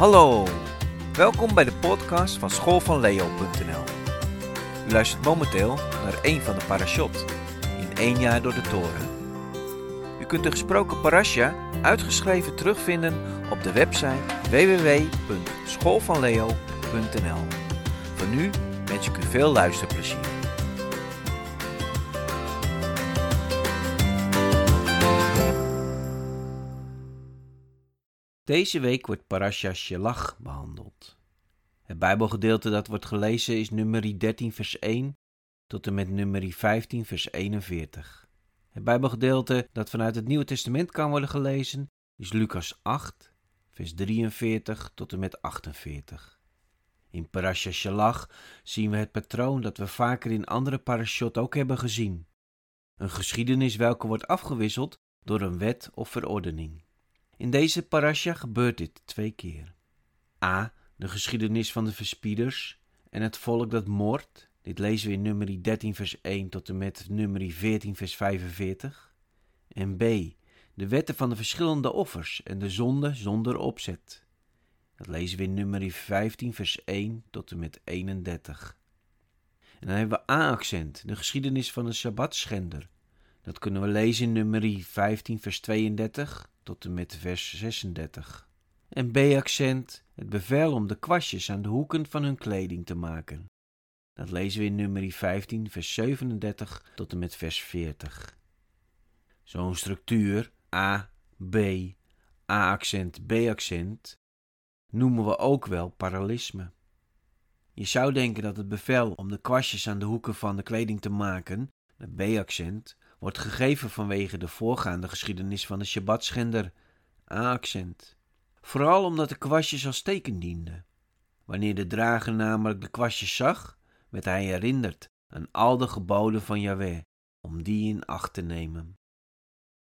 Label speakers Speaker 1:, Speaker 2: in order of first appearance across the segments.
Speaker 1: Hallo, welkom bij de podcast van schoolvanleo.nl. U luistert momenteel naar een van de parashot in één jaar door de toren. U kunt de gesproken parasha uitgeschreven terugvinden op de website www.schoolvanleo.nl. Voor nu wens ik u veel luisterplezier. Deze week wordt Parasha Shelach behandeld. Het Bijbelgedeelte dat wordt gelezen is nummer 13 vers 1 tot en met nummer 15 vers 41. Het Bijbelgedeelte dat vanuit het Nieuwe Testament kan worden gelezen is Lucas 8 vers 43 tot en met 48. In Parasha Shelach zien we het patroon dat we vaker in andere parashot ook hebben gezien. Een geschiedenis welke wordt afgewisseld door een wet of verordening. In deze parasha gebeurt dit twee keer. A. De geschiedenis van de verspieders en het volk dat moordt. Dit lezen we in nummer 13 vers 1 tot en met nummer 14 vers 45. En B. De wetten van de verschillende offers en de zonde zonder opzet. Dat lezen we in nummer 15 vers 1 tot en met 31. En dan hebben we A-accent, de geschiedenis van een Sabbatschender. Dat kunnen we lezen in nummer 15 vers 32 tot en met vers 36. En B-accent, het bevel om de kwastjes aan de hoeken van hun kleding te maken. Dat lezen we in nummer 15 vers 37 tot en met vers 40. Zo'n structuur, A, B, A-accent, B-accent, noemen we ook wel parallelisme. Je zou denken dat het bevel om de kwastjes aan de hoeken van de kleding te maken, het B-accent, wordt gegeven vanwege de voorgaande geschiedenis van de Shabbatschender, A-accent. Vooral omdat de kwastjes als teken dienden. Wanneer de drager namelijk de kwastjes zag, werd hij herinnerd aan al de geboden van Yahweh, om die in acht te nemen.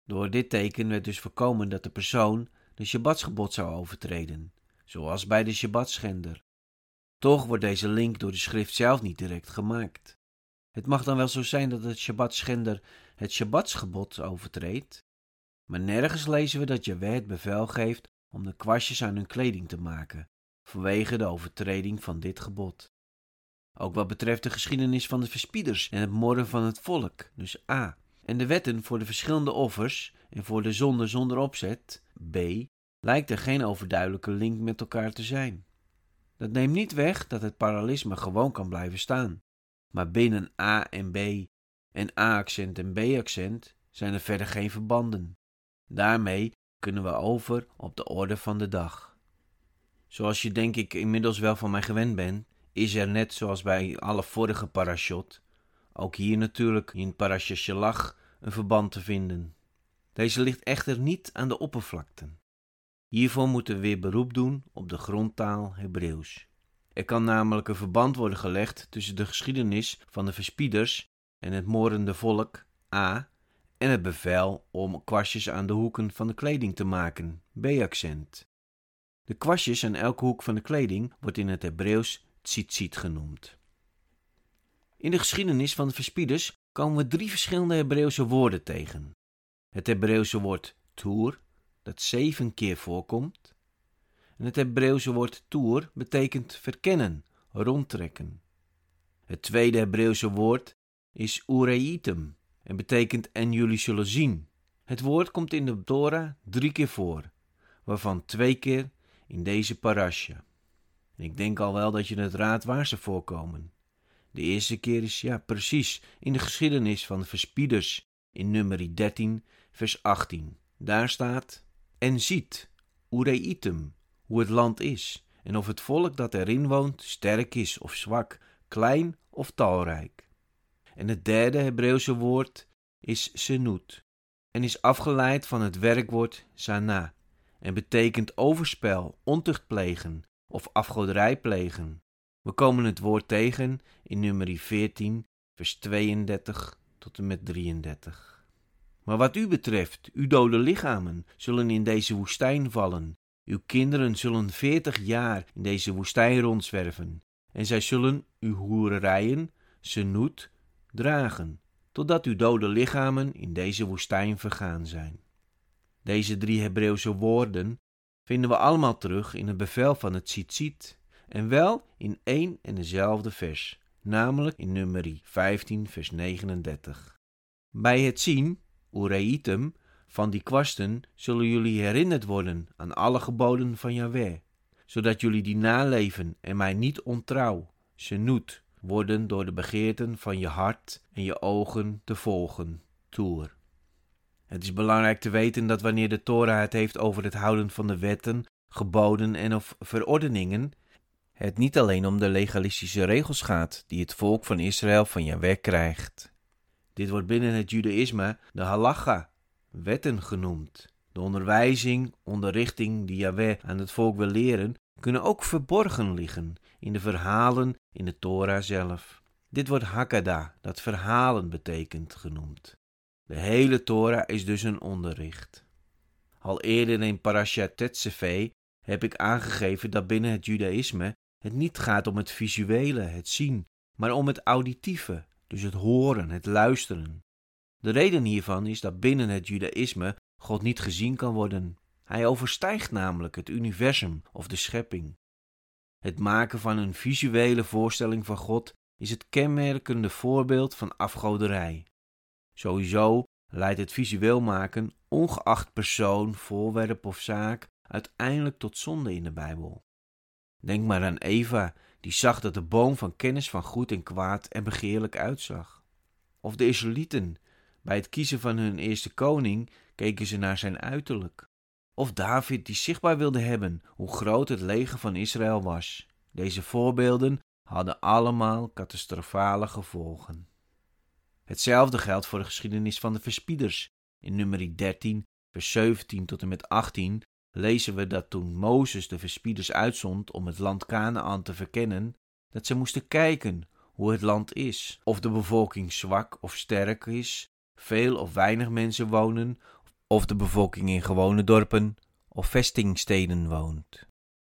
Speaker 1: Door dit teken werd dus voorkomen dat de persoon de Shabbatsgebod zou overtreden, zoals bij de Shabbatschender. Toch wordt deze link door de schrift zelf niet direct gemaakt. Het mag dan wel zo zijn dat het Shabbatschender het Shabbatsgebod overtreedt, maar nergens lezen we dat Jaweh het bevel geeft om de kwastjes aan hun kleding te maken, vanwege de overtreding van dit gebod. Ook wat betreft de geschiedenis van de verspieders en het morden van het volk, dus A, en de wetten voor de verschillende offers en voor de zonde zonder opzet, B, lijkt er geen overduidelijke link met elkaar te zijn. Dat neemt niet weg dat het parallelisme gewoon kan blijven staan, maar binnen A en B en A-accent en B-accent zijn er verder geen verbanden. Daarmee kunnen we over op de orde van de dag. Zoals je denk ik inmiddels wel van mij gewend bent, is er net zoals bij alle vorige parashot, ook hier natuurlijk in parasha een verband te vinden. Deze ligt echter niet aan de oppervlakte. Hiervoor moeten we weer beroep doen op de grondtaal Hebreeuws. Er kan namelijk een verband worden gelegd tussen de geschiedenis van de verspieders en het morende volk A en het bevel om kwastjes aan de hoeken van de kleding te maken B-accent. De kwastjes aan elke hoek van de kleding wordt in het Hebreeuws tzitzit genoemd. In de geschiedenis van de verspieders komen we drie verschillende Hebreeuwse woorden tegen. Het Hebreeuwse woord toer, dat zeven keer voorkomt. En het Hebreeuwse woord toer betekent verkennen, rondtrekken. Het tweede Hebreeuwse woord is ureitum en betekent en jullie zullen zien. Het woord komt in de Torah drie keer voor, waarvan twee keer in deze parasha. Ik denk al wel dat je het raadt waar ze voorkomen. De eerste keer is ja precies in de geschiedenis van de verspieders in nummer 13 vers 18. Daar staat en ziet, ureitum, hoe het land is en of het volk dat erin woont sterk is of zwak, klein of talrijk. En het derde Hebreeuwse woord is senut en is afgeleid van het werkwoord sana en betekent overspel, ontucht plegen of afgoderij plegen. We komen het woord tegen in nummer 14, vers 32 tot en met 33. Maar wat u betreft, uw dode lichamen zullen in deze woestijn vallen. Uw kinderen zullen veertig jaar in deze woestijn rondzwerven. En zij zullen uw hoererijen, senut, dragen, totdat uw dode lichamen in deze woestijn vergaan zijn. Deze drie Hebreeuwse woorden vinden we allemaal terug in het bevel van het tzitzit en wel in één en dezelfde vers, namelijk in nummer 15 vers 39. Bij het zien, ureitem, van die kwasten zullen jullie herinnerd worden aan alle geboden van Yahweh, zodat jullie die naleven en mij niet ontrouw, senut, worden door de begeerten van je hart en je ogen te volgen. Toer. Het is belangrijk te weten dat wanneer de Torah het heeft over het houden van de wetten, geboden en of verordeningen, het niet alleen om de legalistische regels gaat die het volk van Israël van Yahweh krijgt. Dit wordt binnen het Judaïsme de halacha, wetten genoemd. De onderwijzing, onderrichting die Yahweh aan het volk wil leren, kunnen ook verborgen liggen in de verhalen in de Torah zelf. Dit wordt Haggadah, dat verhalen betekent, genoemd. De hele Torah is dus een onderricht. Al eerder in Parashat Tetzeveh heb ik aangegeven dat binnen het Judaïsme het niet gaat om het visuele, het zien, maar om het auditieve, dus het horen, het luisteren. De reden hiervan is dat binnen het Judaïsme God niet gezien kan worden. Hij overstijgt namelijk het universum of de schepping. Het maken van een visuele voorstelling van God is het kenmerkende voorbeeld van afgoderij. Sowieso leidt het visueel maken, ongeacht persoon, voorwerp of zaak, uiteindelijk tot zonde in de Bijbel. Denk maar aan Eva, die zag dat de boom van kennis van goed en kwaad er begeerlijk uitzag. Of de Israëlieten, bij het kiezen van hun eerste koning keken ze naar zijn uiterlijk. Of David, die zichtbaar wilde hebben hoe groot het leger van Israël was. Deze voorbeelden hadden allemaal catastrofale gevolgen. Hetzelfde geldt voor de geschiedenis van de verspieders. In nummer 13, vers 17 tot en met 18 lezen we dat toen Mozes de verspieders uitzond om het land Canaan te verkennen, dat ze moesten kijken hoe het land is, of de bevolking zwak of sterk is, veel of weinig mensen wonen, of de bevolking in gewone dorpen of vestingsteden woont.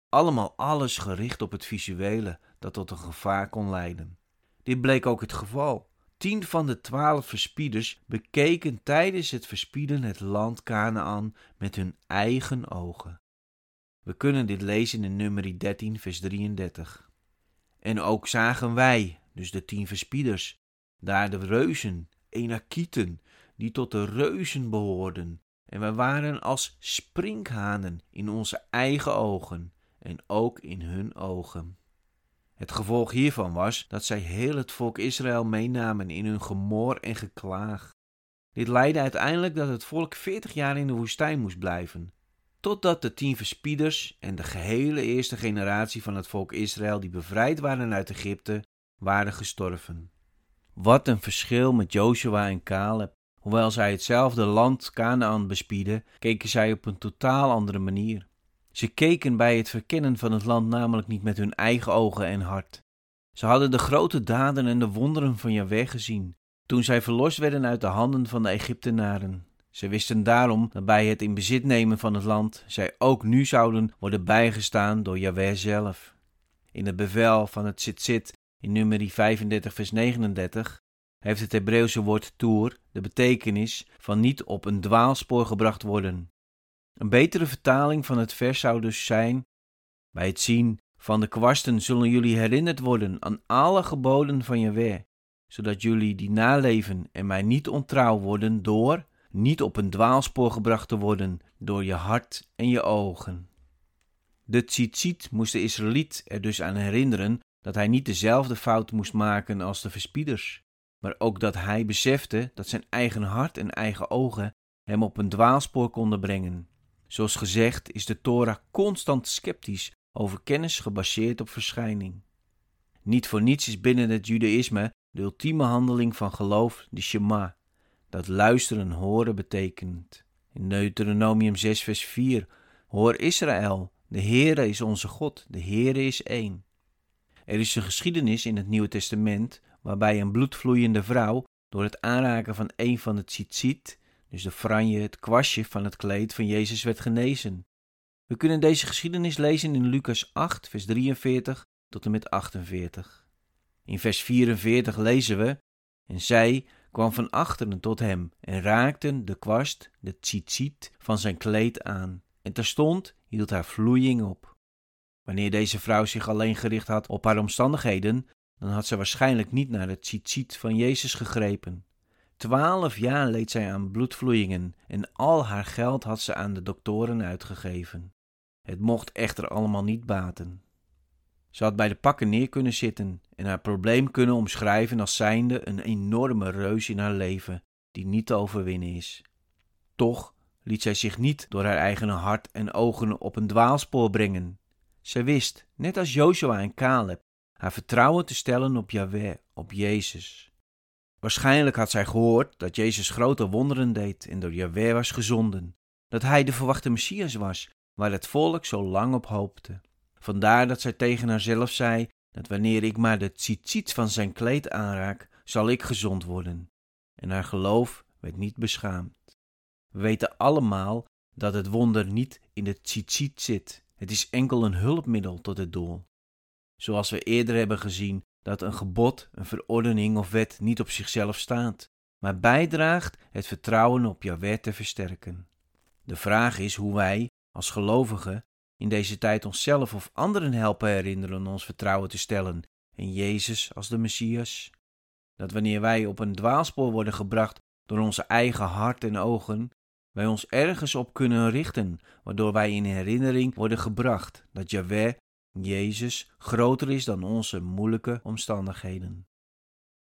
Speaker 1: Allemaal alles gericht op het visuele dat tot een gevaar kon leiden. Dit bleek ook het geval. Tien van de twaalf verspieders bekeken tijdens het verspieden het land Canaan met hun eigen ogen. We kunnen dit lezen in nummer 13, vers 33. En ook zagen wij, dus de tien verspieders, daar de reuzen, Enakieten, die tot de reuzen behoorden, en wij waren als sprinkhanen in onze eigen ogen en ook in hun ogen. Het gevolg hiervan was dat zij heel het volk Israël meenamen in hun gemor en geklaag. Dit leidde uiteindelijk dat het volk veertig jaar in de woestijn moest blijven, totdat de tien verspieders en de gehele eerste generatie van het volk Israël die bevrijd waren uit Egypte, waren gestorven. Wat een verschil met Joshua en Caleb. Hoewel zij hetzelfde land Canaan bespieden, keken zij op een totaal andere manier. Ze keken bij het verkennen van het land namelijk niet met hun eigen ogen en hart. Ze hadden de grote daden en de wonderen van Jahweh gezien, toen zij verlost werden uit de handen van de Egyptenaren. Ze wisten daarom dat bij het in bezit nemen van het land zij ook nu zouden worden bijgestaan door Jahweh zelf. In het bevel van het Tzitzit in nummer 35 vers 39 heeft het Hebreeuwse woord toer de betekenis van niet op een dwaalspoor gebracht worden. Een betere vertaling van het vers zou dus zijn: Bij het zien van de kwasten zullen jullie herinnerd worden aan alle geboden van Jahweh, zodat jullie die naleven en mij niet ontrouw worden door niet op een dwaalspoor gebracht te worden door je hart en je ogen. De tzitzit moest de Israëliet er dus aan herinneren dat hij niet dezelfde fout moest maken als de verspieders, maar ook dat hij besefte dat zijn eigen hart en eigen ogen hem op een dwaalspoor konden brengen. Zoals gezegd is de Torah constant sceptisch over kennis gebaseerd op verschijning. Niet voor niets is binnen het Judaïsme de ultieme handeling van geloof de Shema, dat luisteren horen betekent. In Deuteronomium 6 vers 4 Hoor Israël, de Heere is onze God, de Heere is één. Er is een geschiedenis in het Nieuwe Testament waarbij een bloedvloeiende vrouw door het aanraken van een van de tzitzit, dus de franje, het kwastje van het kleed van Jezus werd genezen. We kunnen deze geschiedenis lezen in Lucas 8, vers 43 tot en met 48. In vers 44 lezen we: En zij kwam van achteren tot hem en raakten de kwast, de tzitzit, van zijn kleed aan. en terstond hield haar vloeiing op. Wanneer deze vrouw zich alleen gericht had op haar omstandigheden, dan had ze waarschijnlijk niet naar het tzitzit van Jezus gegrepen. Twaalf jaar leed zij aan bloedvloeien en al haar geld had ze aan de doktoren uitgegeven. Het mocht echter allemaal niet baten. Ze had bij de pakken neer kunnen zitten en haar probleem kunnen omschrijven als zijnde een enorme reus in haar leven die niet te overwinnen is. Toch liet zij zich niet door haar eigen hart en ogen op een dwaalspoor brengen. Zij wist, net als Joshua en Caleb, haar vertrouwen te stellen op Yahweh, op Jezus. Waarschijnlijk had zij gehoord dat Jezus grote wonderen deed en door Yahweh was gezonden, dat hij de verwachte Messias was, waar het volk zo lang op hoopte. Vandaar dat zij tegen haarzelf zei dat wanneer ik maar de tzitzit van zijn kleed aanraak, zal ik gezond worden. En haar geloof werd niet beschaamd. We weten allemaal dat het wonder niet in de tzitzit zit. Het is enkel een hulpmiddel tot het doel. Zoals we eerder hebben gezien dat een gebod, een verordening of wet niet op zichzelf staat, maar bijdraagt het vertrouwen op Jahweh te versterken. De vraag is hoe wij, als gelovigen, in deze tijd onszelf of anderen helpen herinneren ons vertrouwen te stellen in Jezus als de Messias. Dat wanneer wij op een dwaalspoor worden gebracht door onze eigen hart en ogen, wij ons ergens op kunnen richten, waardoor wij in herinnering worden gebracht dat Yahweh, Jezus, groter is dan onze moeilijke omstandigheden.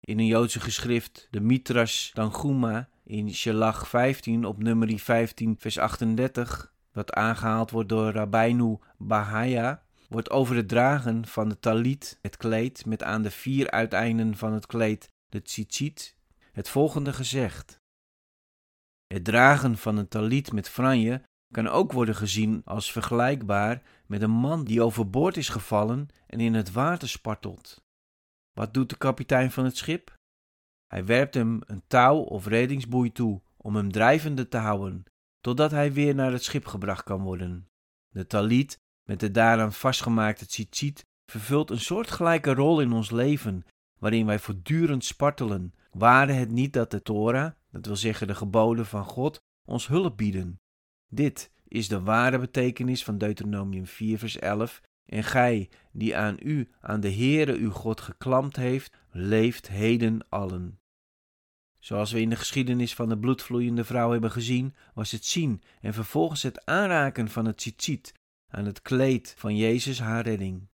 Speaker 1: In een Joodse geschrift, de Mitras Tanchuma, in Shelach 15 op nummer 15 vers 38, wat aangehaald wordt door Rabbeinu Bahaya, wordt over het dragen van de talit, het kleed, met aan de vier uiteinden van het kleed de tzitzit, het volgende gezegd. Het dragen van een talit met franje kan ook worden gezien als vergelijkbaar met een man die overboord is gevallen en in het water spartelt. Wat doet de kapitein van het schip? Hij werpt hem een touw of reddingsboei toe om hem drijvende te houden, totdat hij weer naar het schip gebracht kan worden. De talit met de daaraan vastgemaakte tzitzit vervult een soortgelijke rol in ons leven, waarin wij voortdurend spartelen, ware het niet dat de Torah, dat wil zeggen de geboden van God, ons hulp bieden. Dit is de ware betekenis van Deuteronomium 4 vers 11. En gij, die aan u, aan de Heere uw God geklampt heeft, leeft heden allen. Zoals we in de geschiedenis van de bloedvloeiende vrouw hebben gezien, was het zien en vervolgens het aanraken van het tzitzit aan het kleed van Jezus haar redding.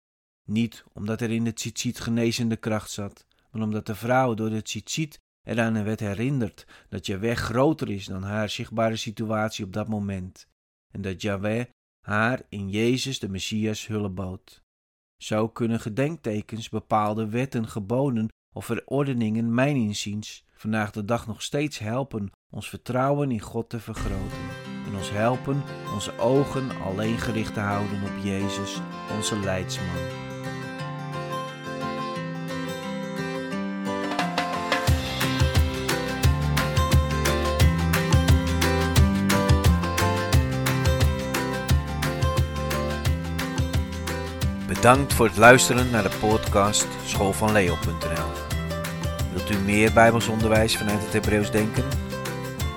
Speaker 1: Niet omdat er in het tzitzit genezende kracht zat, maar omdat de vrouw door het tzitzit eraan werd herinnerd dat Jaweh groter is dan haar zichtbare situatie op dat moment en dat Jaweh haar in Jezus de Messias hulp bood. Zo kunnen gedenktekens, bepaalde wetten, geboden of verordeningen, mijn inziens, vandaag de dag nog steeds helpen ons vertrouwen in God te vergroten en ons helpen onze ogen alleen gericht te houden op Jezus, onze leidsman. Bedankt voor het luisteren naar de podcast schoolvanleo.nl. Wilt u meer Bijbelsonderwijs vanuit het Hebreeuws denken?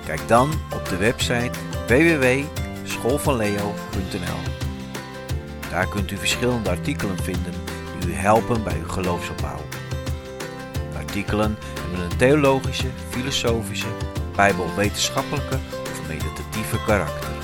Speaker 1: Kijk dan op de website www.schoolvanleo.nl. Daar kunt u verschillende artikelen vinden die u helpen bij uw geloofsopbouw. Artikelen hebben een theologische, filosofische, bijbelwetenschappelijke of meditatieve karakter.